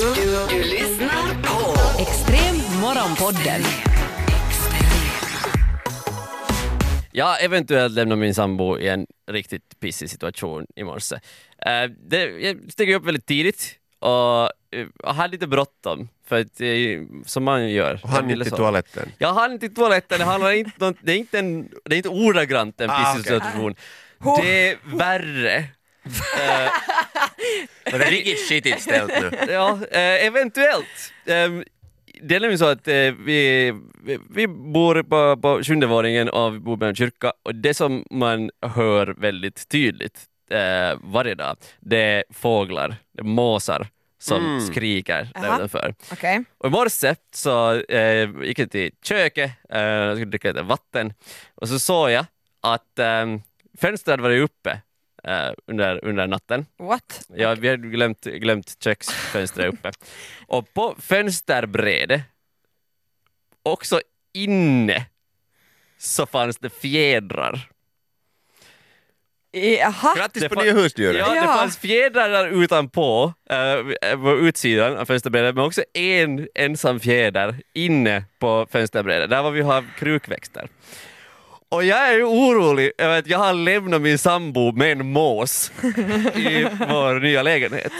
Du, lyssnar på Extrem morgonpodden. Jag eventuellt lämnar min sambo i en riktigt pissig situation i morse. Eh, det, jag steg upp väldigt tidigt och eh, jag hade lite bråttom, för att, eh, som man gör. Och han inte till toaletten. Jag hann inte till toaletten, det, handlar inte, det, är inte en, det är inte ordagrant en Ah, pissig okej. situation. Det är värre. Eh, Men det är riktigt skitigt ställt nu. ja, eh, eventuellt. Ehm, det är nämligen så att eh, vi, vi, vi bor på, på sjunde våningen och vi bor med en kyrka och det som man hör väldigt tydligt eh, varje dag, det är fåglar, det är måsar som skriker där Jaha. utanför. Okej. Och i morse så eh, gick jag till köket, eh, jag skulle dricka lite vatten och så såg jag att eh, fönstret var uppe eh, under, under natten. What? Ja, vi hade glömt, glömt köksfönstret uppe. Och på fönsterbrädet, också inne, så fanns det fjädrar. Jaha. Grattis Det på nya husdjuret! Ja, det Ja. fanns fjädrar där utanpå, äh, på utsidan av fönsterbrädet, men också en ensam fjäder inne på fönsterbrädet, där var vi har krukväxter. Och jag är orolig över att jag har lämnat min sambo med en mås i vår nya lägenhet.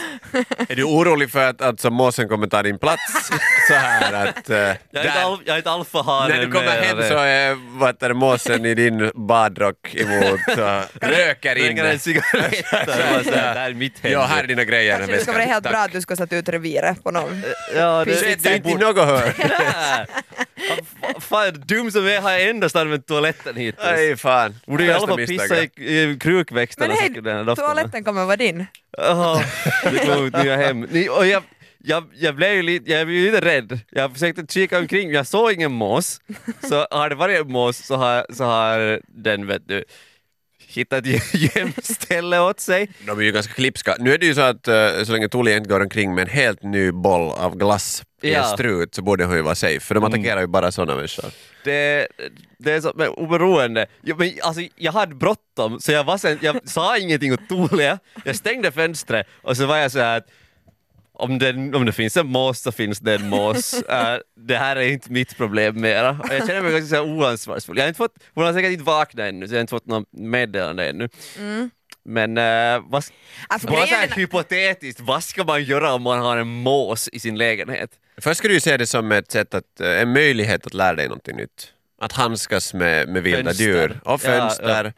Är du orolig för att alltså, måsen kommer ta din plats? så här att... eh, Jag är där- al- jag är inte alfahane när du kommer mer hem så är vad heter det, måsen i din badrock emot och röker Röker inne. en cigarett. Det här, det här är mitt hem. Ja, här är dina grejer. Kanske det ska vara helt bra att du ska sätta ut reviret på någon. Ja, det, Sätt dig inte i något hörn. Fan, dum som jag är har jag endast använt toaletten hittills. Nej, fan. Borde i alla fall pissa i, i krukväxterna Men hej, toaletten kommer vara din. Jaha, det nya hem. Ni, och jag, jag, jag blev ju lite, jag blev ju lite rädd. Jag försökte kika omkring, jag såg ingen mås. Så har det varit en mås så har, så har den, vet du, hittat ett gömställe åt sig. De är ju ganska klipska. Nu är det ju så att eh, så länge Tuuli inte går omkring med en helt ny boll av glass i en Ja. strut så borde hon ju vara safe, för de attackerar ju bara sådana människor. Det, det är så, men oberoende. Jag, men, alltså, jag hade bråttom så jag, var sen, jag sa ingenting åt Tuulia. Jag stängde fönstret och så var jag så här att om det, om det finns en mås så finns det en mås. Eh, det här är inte mitt problem mera. Och jag känner mig ganska så oansvarsfull. Jag har inte fått, hon har säkert inte vaknat ännu så jag har inte fått något meddelande ännu. Men uh, vad, Alltså, bara så här är- hypotetiskt, vad ska man göra om man har en mås i sin lägenhet? Först ska du ju se det som ett sätt att, eh, en möjlighet att lära dig någonting nytt. Att handskas med, med vilda Fönster. djur och Ja, fönster.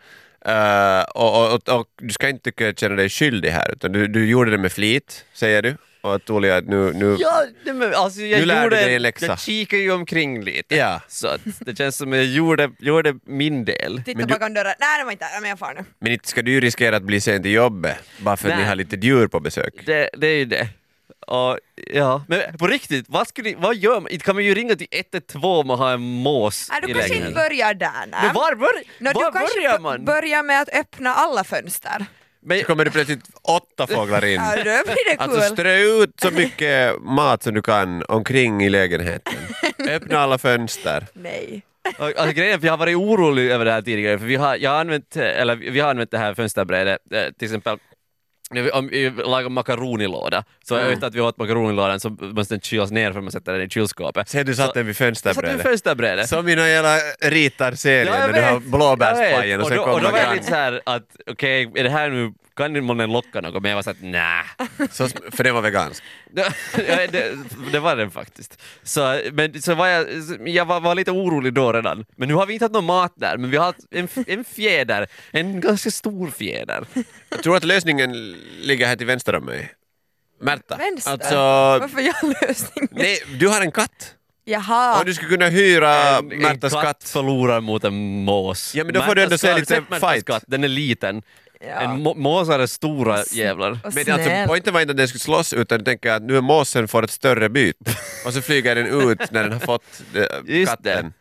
Eh, och, och, och, och du ska inte tycka- känna dig skyldig här, utan du, du gjorde det med flit, säger du. Och att att nu, nu Ja, nej, men alltså jag Nu lärde gjorde, du dig en läxa. Jag kikade ju omkring lite. Ja. Så att det känns som jag gjorde, gjorde min del. Titta Men du- bakom dörren. Nej, det var inte men jag far nu. Men inte ska du riskera att bli sen till jobbet bara för att ni har lite djur på besök. Det, det är ju det. Och, ja. Men på riktigt, vad, skulle, vad gör man? Kan man ju ringa till 112 om man har en mås Nej, du i kanske inte lägenheten. börjar där. Nej. Men var, bör, Nå, var du kanske börjar man? börjar med att öppna alla fönster. Men, Så kommer det plötsligt åtta fåglar in. Ja, då blir det Alltså kul. strö ut så mycket mat som du kan omkring i lägenheten. Öppna alla fönster. Nej. alltså, grejen är att jag har varit orolig över det här tidigare, för vi har, jag har använt, eller, vi har använt det här fönsterbrädet, eh, till exempel om vi lagar makaronilåda, så Mm. efter att vi åt makaronilådan så måste den kylas ner för att man sätter den i kylskåpet. Se du satt den vid satte vid fönsterbrädet. fönsterbrädet. Som i någon jävla ritar-serien Ja, när du har blåbärspajen och vet. sen och då, och då kommer var jag lite såhär att okej, är det här nu, kan månne locka något? Men jag var såhär nä. Så, för den var vegansk. Ja, det, det var den faktiskt. Så, men, så var jag, jag var, var lite orolig då redan. Men nu har vi inte haft någon mat där, men vi har haft en, en fjäder, en ganska stor fjäder. Jag tror att lösningen ligger här till vänster om mig. Märta. Vänster? Alltså, Varför jag lösning? nej, du har en katt. Jaha. Och du skulle kunna hyra en, en Märtas katt katt. förlorar mot en mås. Ja, men då får du ändå se lite fight. Katt? Den är liten. Ja. En må- måsar är stora jävlar. Och Men alltså, poängen var inte att den skulle slåss utan du tänker att nu är måsen får ett större byt och så flyger den ut när den har fått Just katten. det.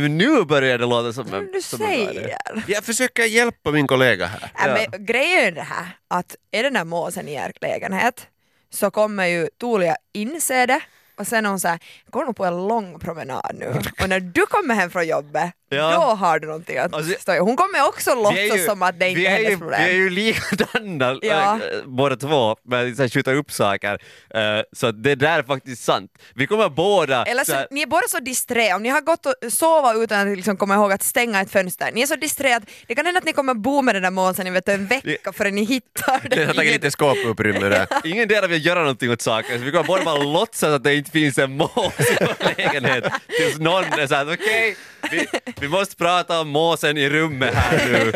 Nu, nu börjar det låta som en... du som säger. Jag försöker hjälpa min kollega här. Äh, men grejen är det här att är den där måsen i er lägenhet så kommer ju Tuulia inse det och sen är hon såhär, jag går nog på en lång promenad nu och när du kommer hem från jobbet Ja. då har du någonting att Alltså, stå i. Hon kommer också låtsas ju- som att det inte vi är hennes ju, problem. Vi är ju likadana Ja. äh, båda två med att skjuta upp saker. Eh, så det där är faktiskt sant. Vi kommer båda... Eller så, så här- ni är båda så disträ, om ni har gått och sova utan att liksom komma ihåg att stänga ett fönster, ni är så disträ att det kan hända att ni kommer bo med den där måsen i vet en vecka förrän ni hittar Den har den. tagit lite skåputrymme där. Ingen del vill göra någonting åt saken, så vi kommer båda bara låtsas att det inte finns en mås i vår lägenhet tills någon är såhär okej, vi, vi måste prata om måsen i rummet här nu.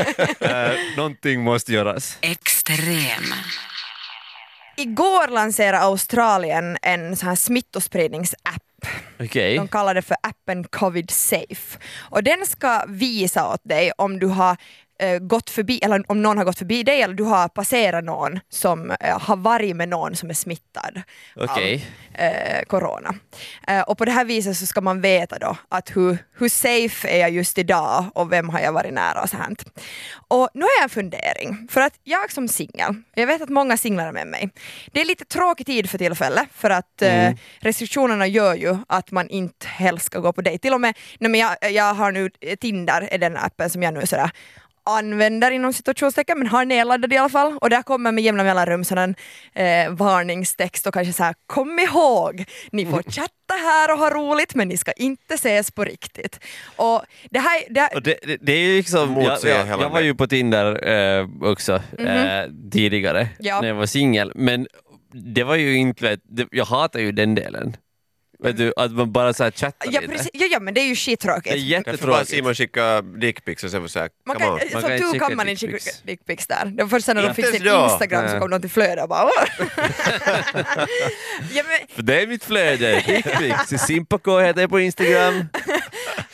Uh, någonting måste göras. Extrem. Igår lanserade Australien en sån här smittospridningsapp. Okej. De kallar det för appen Covid Safe. Och den ska visa åt dig om du har eh, gått förbi, eller om någon har gått förbi dig eller du har passerat någon som eh, har varit med någon som är smittad Okej. av eh, corona. Eh, och på det här viset så ska man veta då att hur, hur safe är jag just idag och vem har jag varit nära och så här. Och nu har jag en fundering, för att jag som singel, jag vet att många singlar är med mig, det är lite tråkig tid för tillfället för att eh, restriktionerna gör ju att man inte helst ska gå på dejt. Till och med, nej men jag, jag har nu, Tinder är den appen som jag nu sådär använder inom situationstecken men har nedladdad i alla fall och där kommer med jämna mellanrum sådan eh, varningstext och kanske så här kom ihåg, ni får chatta här och ha roligt men ni ska inte ses på riktigt. Och det här, det här Och det, det, det är ju liksom, jag, jag, jag var ju på Tinder eh, också eh, tidigare Ja. när jag var singel, men det var ju inte, jag hatar ju den delen. Vet du, att man bara så här chattar ja, lite. precis, ja, ja men det är ju Det är skittråkigt. Därför bara jättetråkigt. Simon skicka dickpics och sen får säga Man come kan, on. Som kan tur skicka kan man inte skicka dickpics. dickpics där. Det var först sen när de Inte fick sin då. Instagram så Nej. kom de till flödet och bara "Åh." ja, men, För det är mitt flöde, dickpics. Simpako heter jag på Instagram.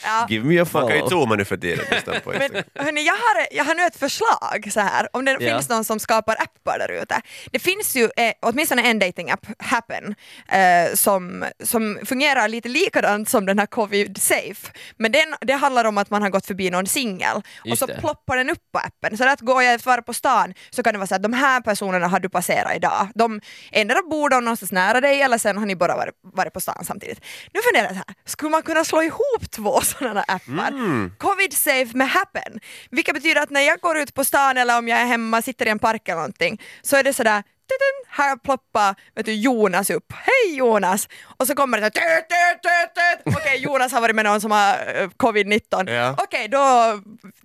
ja. Give me a Man kan ju zooma nu för tiden på Men hörni, jag har, jag har nu ett förslag så här. om det Ja. finns någon som skapar appar där ute. Det finns ju eh, åtminstone en datingapp, Happen, eh, som, som fungerar lite likadant som den här Covid Safe. Men den, det handlar om att man har gått förbi någon singel och så det. ploppar den upp på appen. Så att går jag vara på stan så kan det vara så att de här personerna har du passerat idag. De endera bor de någonstans nära dig eller sen har ni bara varit, varit på stan samtidigt. Nu funderar jag så här, skulle man kunna slå ihop två sådana appar? Covid Safe med Happen, vilket betyder att när jag går ut på stan eller om jag är hemma, sitter i en park eller någonting, så är det sådär tutun, här ploppar vet du, Jonas upp. Hej Jonas! Och så kommer det så här, tut, tut, tut, tut. Okej, Jonas har varit med någon som har eh, covid-19. Ja. Okej, då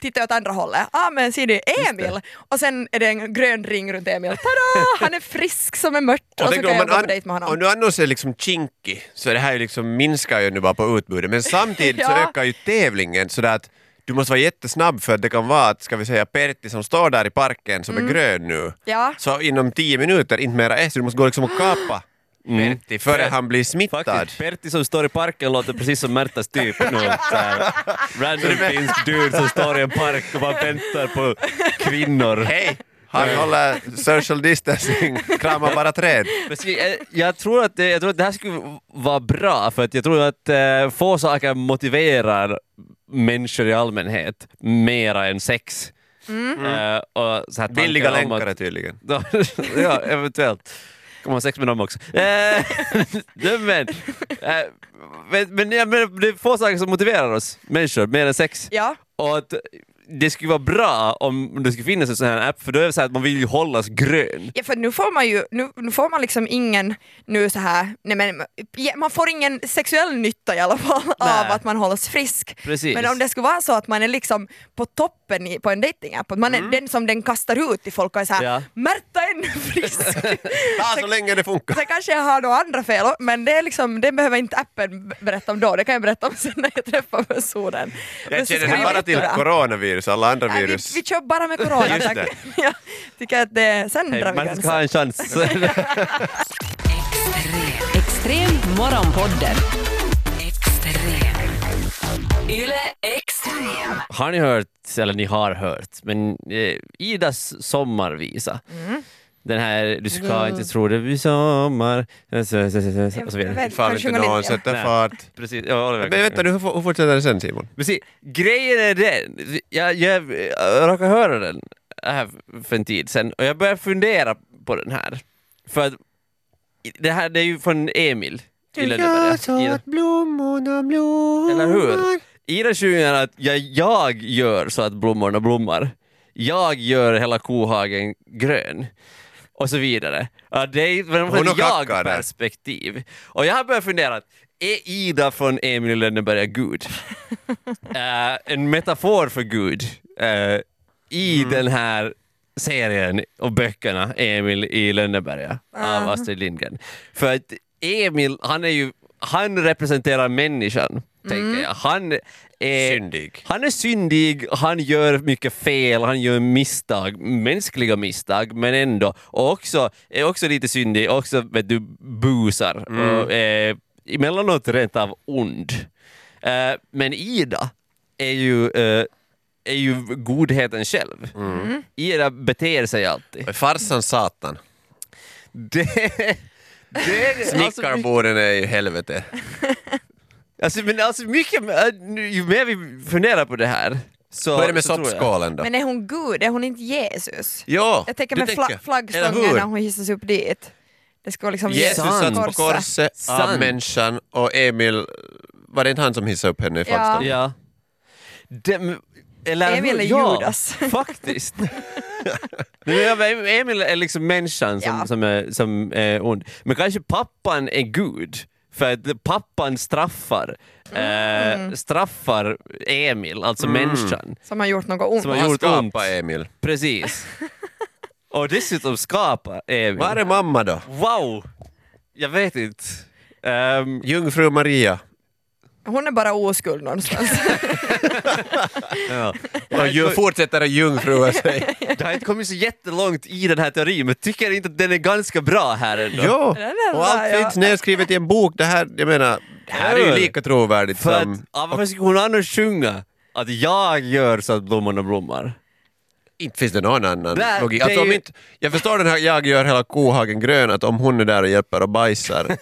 tittar jag åt andra hållet. Ah, men ser du, Emil! Och sen är det en grön ring runt Emil. Tada! Han är frisk som en mört. Och, Och så kan jag gå på dejt med honom. om du annars är liksom kinkig så det här liksom minskar ju nu bara på utbudet men samtidigt så Ja. ökar ju tävlingen sådär att du måste vara jättesnabb för att det kan vara att, ska vi säga Pertti som står där i parken som är grön nu, Mm. Ja. så inom tio minuter, inte mera är, så du måste gå liksom och kapa Pertti före han blir smittad. Faktiskt, Pertti som står i parken låter precis som Märtas typ nu. Random finsk dude som står i en park och bara väntar på kvinnor. Hej! Han håller social distancing, kramar bara träd. Jag, tror att det, jag tror att det här skulle vara bra för att jag tror att eh, få saker motiverar människor i allmänhet mera än sex. Eh, och så här Billiga tankar om att- länkare tydligen. ja, eventuellt. Man ha sex med dem också. Eh, men, eh, men, men, ja, men det är få saker som motiverar oss människor mer än sex. Ja. Och att det skulle vara bra om det skulle finnas en sån här app, för då är det så här att man vill ju hållas grön. Ja, för nu får man ju, nu, nu får man liksom ingen, nu så här, nej men, ja, man får ingen sexuell nytta i alla fall Nej. av att man hålls frisk. Precis. Men om det skulle vara så att man är liksom på toppen i, på en datingapp, att man är den som den kastar ut till folk och är såhär, Ja. Märta är ännu frisk. Ta så länge det funkar. Sen kanske jag har några andra fel, men det, är liksom, det behöver inte appen berätta om då, det kan jag berätta om sen när jag träffar personen. Jag så känner bara till jättebra. Coronavirus, alla andra Nej, vi, virus. vi kör bara med corona Just tack. det. jag tycker att det, sen drar vi man ska ha en chans. Extrem. Extrem morgonpodden. Extrem. Yle Extrem. har ni hört, eller ni har hört, men eh, Idas sommarvisa. Mm. Den här Du ska inte tro det blir sommar och så vidare. Jag någon lite? sätter Nej. fart. Precis, ja, Oliver. Men vänta nu, hur, hur fortsätter det sen Simon? Precis. Grejen är den, jag, jag, jag råkade höra den här för en tid sedan och jag började fundera på den här. För att det här det är ju från Emil i Lönneberga. I- blommorna blommar. Eller hur? Ida sjunger att jag, jag gör så att blommorna blommar. Jag gör hela kohagen grön. Och så vidare. Ja, det är från ett jag-perspektiv. Och jag har börjat fundera, är Ida från Emil i Lönneberga Gud? Eh, en metafor för Gud eh, i den här serien och böckerna Emil i Lönneberga av Astrid Lindgren. För att Emil, han är ju, han representerar människan, tänker jag. Han är Syndig. han är syndig, han gör mycket fel, han gör misstag, mänskliga misstag, men ändå. Och också, är också lite syndig, också vet du, busar. Och, eh, emellanåt rent av ond. Eh, men Ida är ju, eh, är ju godheten själv. Ida beter sig alltid. Farsan satan. Det, det, alltså, Snickarborden är ju helvete. alltså, men alltså mycket, nu- ju mer vi funderar på det här så... Vad är det med soppskålen då? Men är hon Gud? Är hon inte Jesus? Ja, Jag tänker med fla- flaggstången när hon hissas upp dit. Det ska liksom Jesus satt på korset. av människan och Emil, var det inte han som hissade upp henne i flaggstången? Ja. Det, eller Emil är ja, Judas. Faktiskt. Emil är liksom människan som, Ja. som, är, som är ond. Men kanske pappan är Gud. För att pappan straffar, Mm. eh, straffar Emil, alltså människan. Som har gjort något ont. Som har han gjort ont. skapade Emil. Precis. Och dessutom skapar Emil. Var är mamma då? Wow! Jag vet inte. Ehm, Jungfru Maria. Hon är bara oskuld någonstans. ja. Och ju fortsätter att jungfrua sig. Det har inte kommit så jättelångt i den här teorin, men tycker inte att den är ganska bra här ändå? Jo, och allt ja. finns nedskrivet i en bok. Det här, jag menar, det här är ju lika trovärdigt För att, som... ja, varför skulle hon annars sjunga att jag gör så att blommorna blommar? Inte finns det någon annan Det- logik. Alltså, om ju- inte, jag förstår den här jag gör hela kohagen grön, att om hon är där och hjälper och bajsar,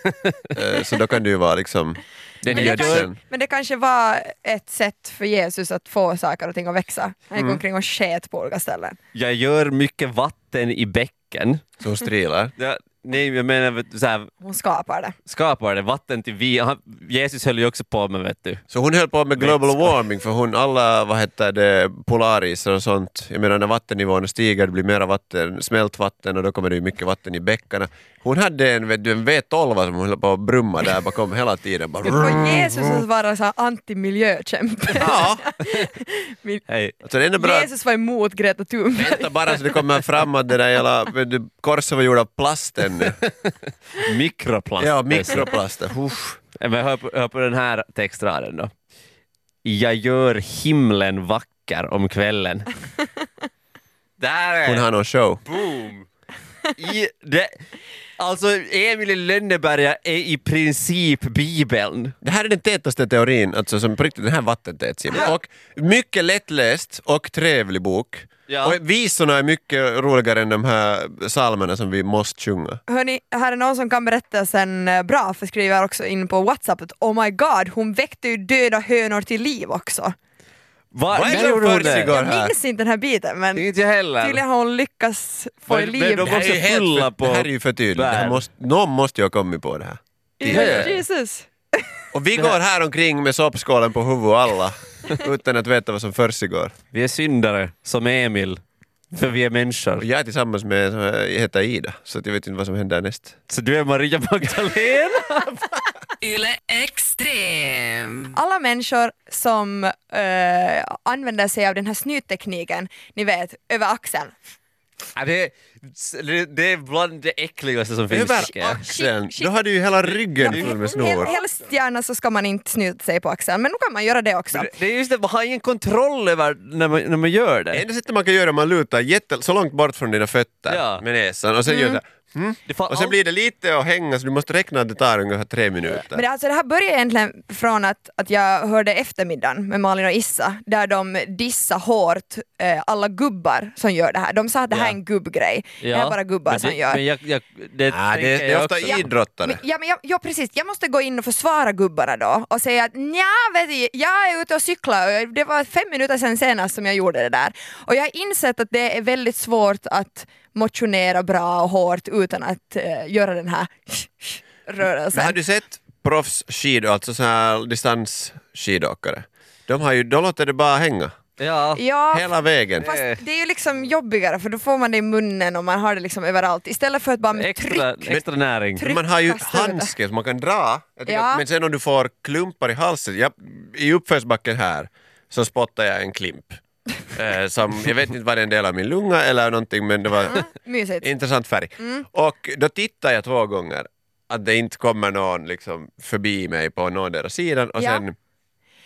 eh, så då kan det ju vara liksom den Men det, kanske, men det kanske var ett sätt för Jesus att få saker och ting att växa. Han Mm. gick omkring och sket på olika ställen. Jag gör mycket vatten i bäcken. som strilar. Ja, nej, jag menar så här, Hon skapar det. skapar det vatten till vin. Han, Jesus höll ju också på med, vet du. Så hon höll på med global warming för hon, alla vad heter det, polarisar och sånt, jag menar när vattennivån stiger det blir mera vatten, smältvatten och då kommer det ju mycket vatten i bäckarna. Hon hade en, vet du, en V12 som hon höll på att brumma där bakom hela tiden. Bara, får Jesus att vara så antimiljökämpe. ja, Min- Hej. alltså det bra. Jesus var emot Greta Thunberg. Vänta bara så det kommer fram att det där jävla vet du, korset var gjort av plast ännu. Mikroplast. Ja, mikroplaster. Uff. Men hör på, hör på den här textraden då. Jag gör himlen vacker om kvällen. Där är Hon har någon show. Boom! I det, alltså Emil i Lönneberga är i princip Bibeln. Det här är den tätaste teorin, alltså som på riktigt, den här vattentät Simon. Och mycket lättläst och trevlig bok. Ja. Och visorna är mycket roligare än de här psalmerna som vi måste sjunga. Hörni, här är någon som kan berätta sen eh, bra, för skriver också in på Whatsapp att oh my god, hon väckte ju döda hönor till liv också. Va, Vad är det som försiggår? Jag här. minns inte den här biten men Inte jag heller. tydligen har hon lyckats få Men- i men liv de Det här är ju helt fulla för, på det här är ju för tydligt. Det här bär. måste, någon måste ju ha kommit på det här. Ja, Jesus. Och vi går här omkring med soppskålen på huvudet alla, utan att veta vad som försiggår. Vi är syndare, som Emil. För vi är Och människor. jag är tillsammans med, som heter Ida, så att jag vet inte vad som händer näst. Så du är Maria Magdalena? Yle Extrem. Alla människor som eh, använder sig av den här snyttekniken, ni vet, över axeln. ja, det, det, det är bland det äckligaste som finns. Över axeln, då har du ju hela ryggen full med snor. Helst gärna så ska man inte snyta sig på axeln, men nu kan man göra det också. Det är just det, man har ingen kontroll över när man, när man gör det. Enda sättet man kan göra är att man lutar jätte, så långt bort från dina fötter Ja. med näsan och sen gör det mm. Det Och sen blir det lite att hänga så du måste räkna att det tar ungefär tre minuter. Men det, alltså, det här började egentligen från att, att jag hörde eftermiddagen med Malin och Issa där de dissade hårt eh, alla gubbar som gör det här. De sa att det här är Ja. en gubbgrej. Det här är bara gubbar men som det, gör. Men jag, jag, det, Ah, det, det är jag ofta idrottare. Men, ja, men jag, ja precis, jag måste gå in och försvara gubbarna då och säga att nja, vet du, jag är ute och cyklar och det var fem minuter sedan senast som jag gjorde det där. Och jag har insett att det är väldigt svårt att motionera bra och hårt utan att eh, göra den här Men rörelsen. har du sett proffsskidor, alltså så här distansskidåkare? De, har ju, de låter det bara hänga Ja. Ja, hela vägen. fast det är ju liksom jobbigare för då får man det i munnen och man har det liksom överallt istället för att bara med Extra, tryck. extra näring. Tryck. Man har ju handske som man kan dra, Ja. att, men sen om du får klumpar i halsen, jag, i uppförsbacken här så spottade jag en klimp. Eh, som, jag vet inte vad det är en del av min lunga eller någonting men det var Mysigt. intressant färg. Mm. Och då tittade jag två gånger att det inte kommer någon liksom förbi mig på någondera sidan och Ja. sen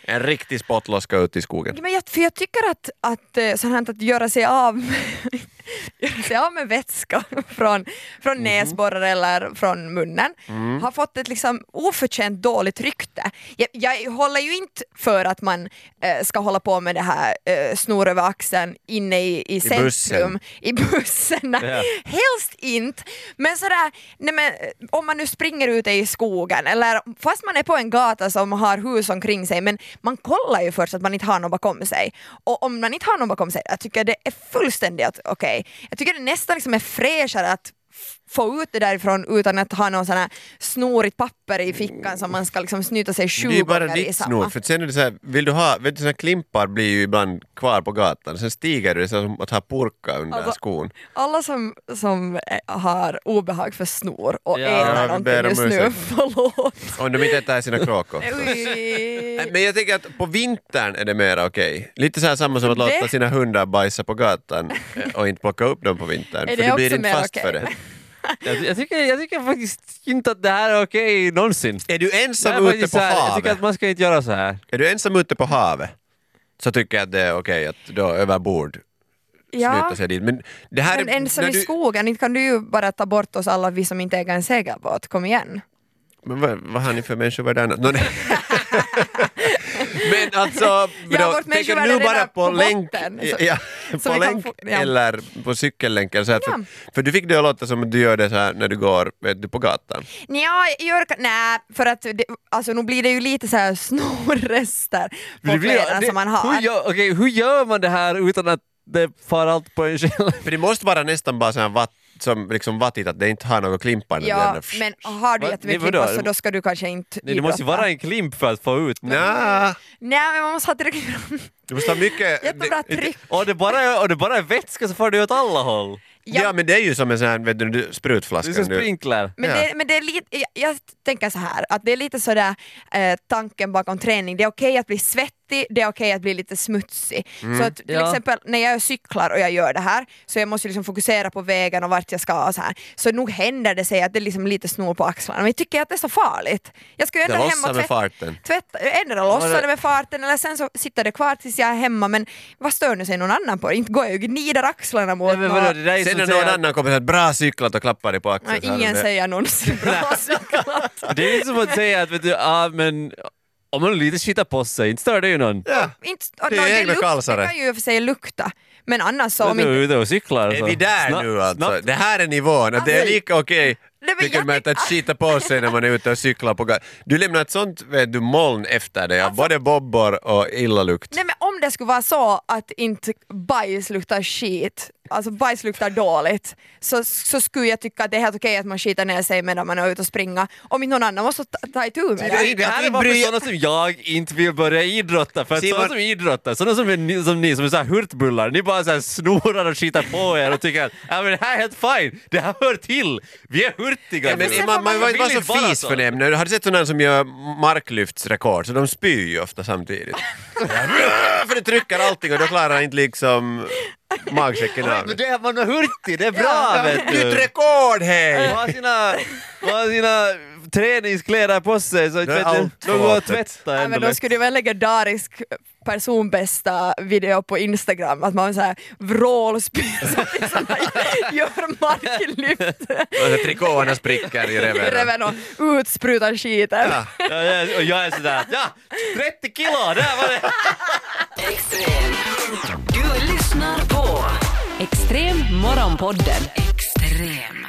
en riktig spottloska ut i skogen. Men jag, för jag tycker att, att eh, sånt här att göra sig av med, av med vätska från, från Mhm. näsborrar eller från munnen Mm. har fått ett liksom oförtjänt dåligt rykte. Jag, jag håller ju inte för att man eh, ska hålla på med det här eh, snor över axeln inne i, i centrum, bussen. i bussen. Ja. Helst inte. Men sådär, nej men, eh, om man nu springer ute i skogen eller fast man är på en gata som har hus omkring sig men man kollar ju först att man inte har någon bakom sig. Och om man inte har någon bakom sig, jag tycker det är fullständigt okej. Jag tycker det nästan liksom är fräschare att få ut det därifrån utan att ha någon sån här snorigt papper i fickan som man ska liksom snyta sig sju Det är ju bara gånger i ditt samma. snor, för sen är det så här, vill du ha, vet du såna klimpar blir ju ibland kvar på gatan, sen stiger du det är som att ha purka under Alltså, skon. Alla som, som eh, har obehag för snor och Ja, vi någonting just nu, förlåt. Om de inte äter sina kråkor. Men jag tycker att på vintern är det mer okej. Lite så här samma som att Det- låta sina hundar bajsa på gatan eh, och inte plocka upp dem på vintern. Är för det du blir inte fast okej? för det. Jag, jag, tycker, jag tycker faktiskt inte att det här är okej någonsin. Är du ensam ute faktiskt på här, jag tycker havet? att man ska inte göra så här. Är du ensam ute på havet? Så tycker jag att det är okej att då överbord Ja, snyta sig dit. Men det här men är... ensam i du- skogen, inte kan du ju bara ta bort oss alla vi som inte äger en segelbåt, kom igen. Men vad, vad har ni för? Nå, nej. Men alltså, men Ja, då, tänker du bara på, på länk, botten, så- ja, så på länk få- ja. eller på cykellänken? Så här, Ja. för, för du fick det att låta som att du gör det så här när du går vet du, på gatan. Jag gör, nej, för att det, alltså, nu blir det ju lite så här snorrester på Det blir- kläderna det- som man har. Hur gör, okej, hur gör man det här utan att det far allt på en själv? För det måste vara nästan bara så här vatt, som liksom vattigt att det inte har några klimpar. när Ja, men har du jättemycket klippar så då ska du kanske inte Nej, det måste ju vara en klimp för att få ut Nej, men man måste ha tillräckligt du måste ha mycket... jättebra det- tryck. Och det bara är, och det bara är vätska så får det åt alla håll. Ja. men det är ju som en sån här vet du, du, Det är sprutflaska. som du- sprinkler. Men, Ja. det, men det är lite, jag, jag tänker så här, att det är lite sådär eh, tanken bakom träning, det är okej att bli svettig, det är okej att bli lite smutsig. Så att till Ja. exempel när jag cyklar och jag gör det här, så jag måste liksom fokusera på vägen och vart jag ska och så här. Så nog händer det sig att det är liksom lite snor på axlarna, men jag tycker att det är så farligt. Jag ska ju ändå hem och med tvätta, farten. tvätta ändå lossar det med farten eller sen så sitter det kvar tills jag är hemma men vad stör nu sig någon annan på? Inte går jag ju gnider axlarna mot Nej, men vadå, det där Sen när någon annan kommer och säger bra cyklat och klappar dig på axeln. ingen säger någonsin bra cyklat. Det är som att säga att vet du, ah, men om man lite skiter på sig, inte stör det ju någon. Ja. Inte, Det är egna kalsare. Det kan ju i och för sig lukta, men annars så om du är ute och cyklar så. Är vi där Snabbt- nu alltså? snabbt. Det här är nivån, att det är Alltså, lika okej men tycker man att skita på sig när man är ute och cyklar på gatan. Du lämnar ett sånt vet du, moln efter dig av både bobbor och illalukt. Nej men om det skulle vara så att inte bajs luktar skit, alltså bajs luktar dåligt, så, så skulle jag tycka att det är helt okej att man skiter ner sig medan man är ute och springa. Om inte någon annan måste ta, ta itu med Det, det. det här är bara bry- för sådana som jag inte vill börja idrotta. För att Simon- sådana som idrottar, sådana som, är, ni- som ni som är så här hurtbullar, ni bara så här snorar och skitar på er och tycker att ja, men det här är helt fine, det här hör till, vi är hurtiga. Ja, men sen man, man man var vill inte vara så inte vara fis så. för det. Har du sett sådana som gör marklyftsrekord? Så de spyr ju ofta samtidigt. för det trycker allting och då klarar inte liksom magsäcken av Men det. är, man är hurtig, det är bra vet Nytt du. rekord hej! Man har sina, man har sina träningskläder på sig så att Det är vet du, allt de går att tvätta Ja, ändå men då skulle det vara en legendarisk personbästa video på Instagram, att man så här vrålspyr samtidigt som man gör marklyft Och så trikåerna spricker i i reven. reven och utsprutar skiten. Ja. Ja, och jag är sådär, ja, 30 kilo, där var det! Extrem. Lyssnar på Extrem morgonpodden. Extrem.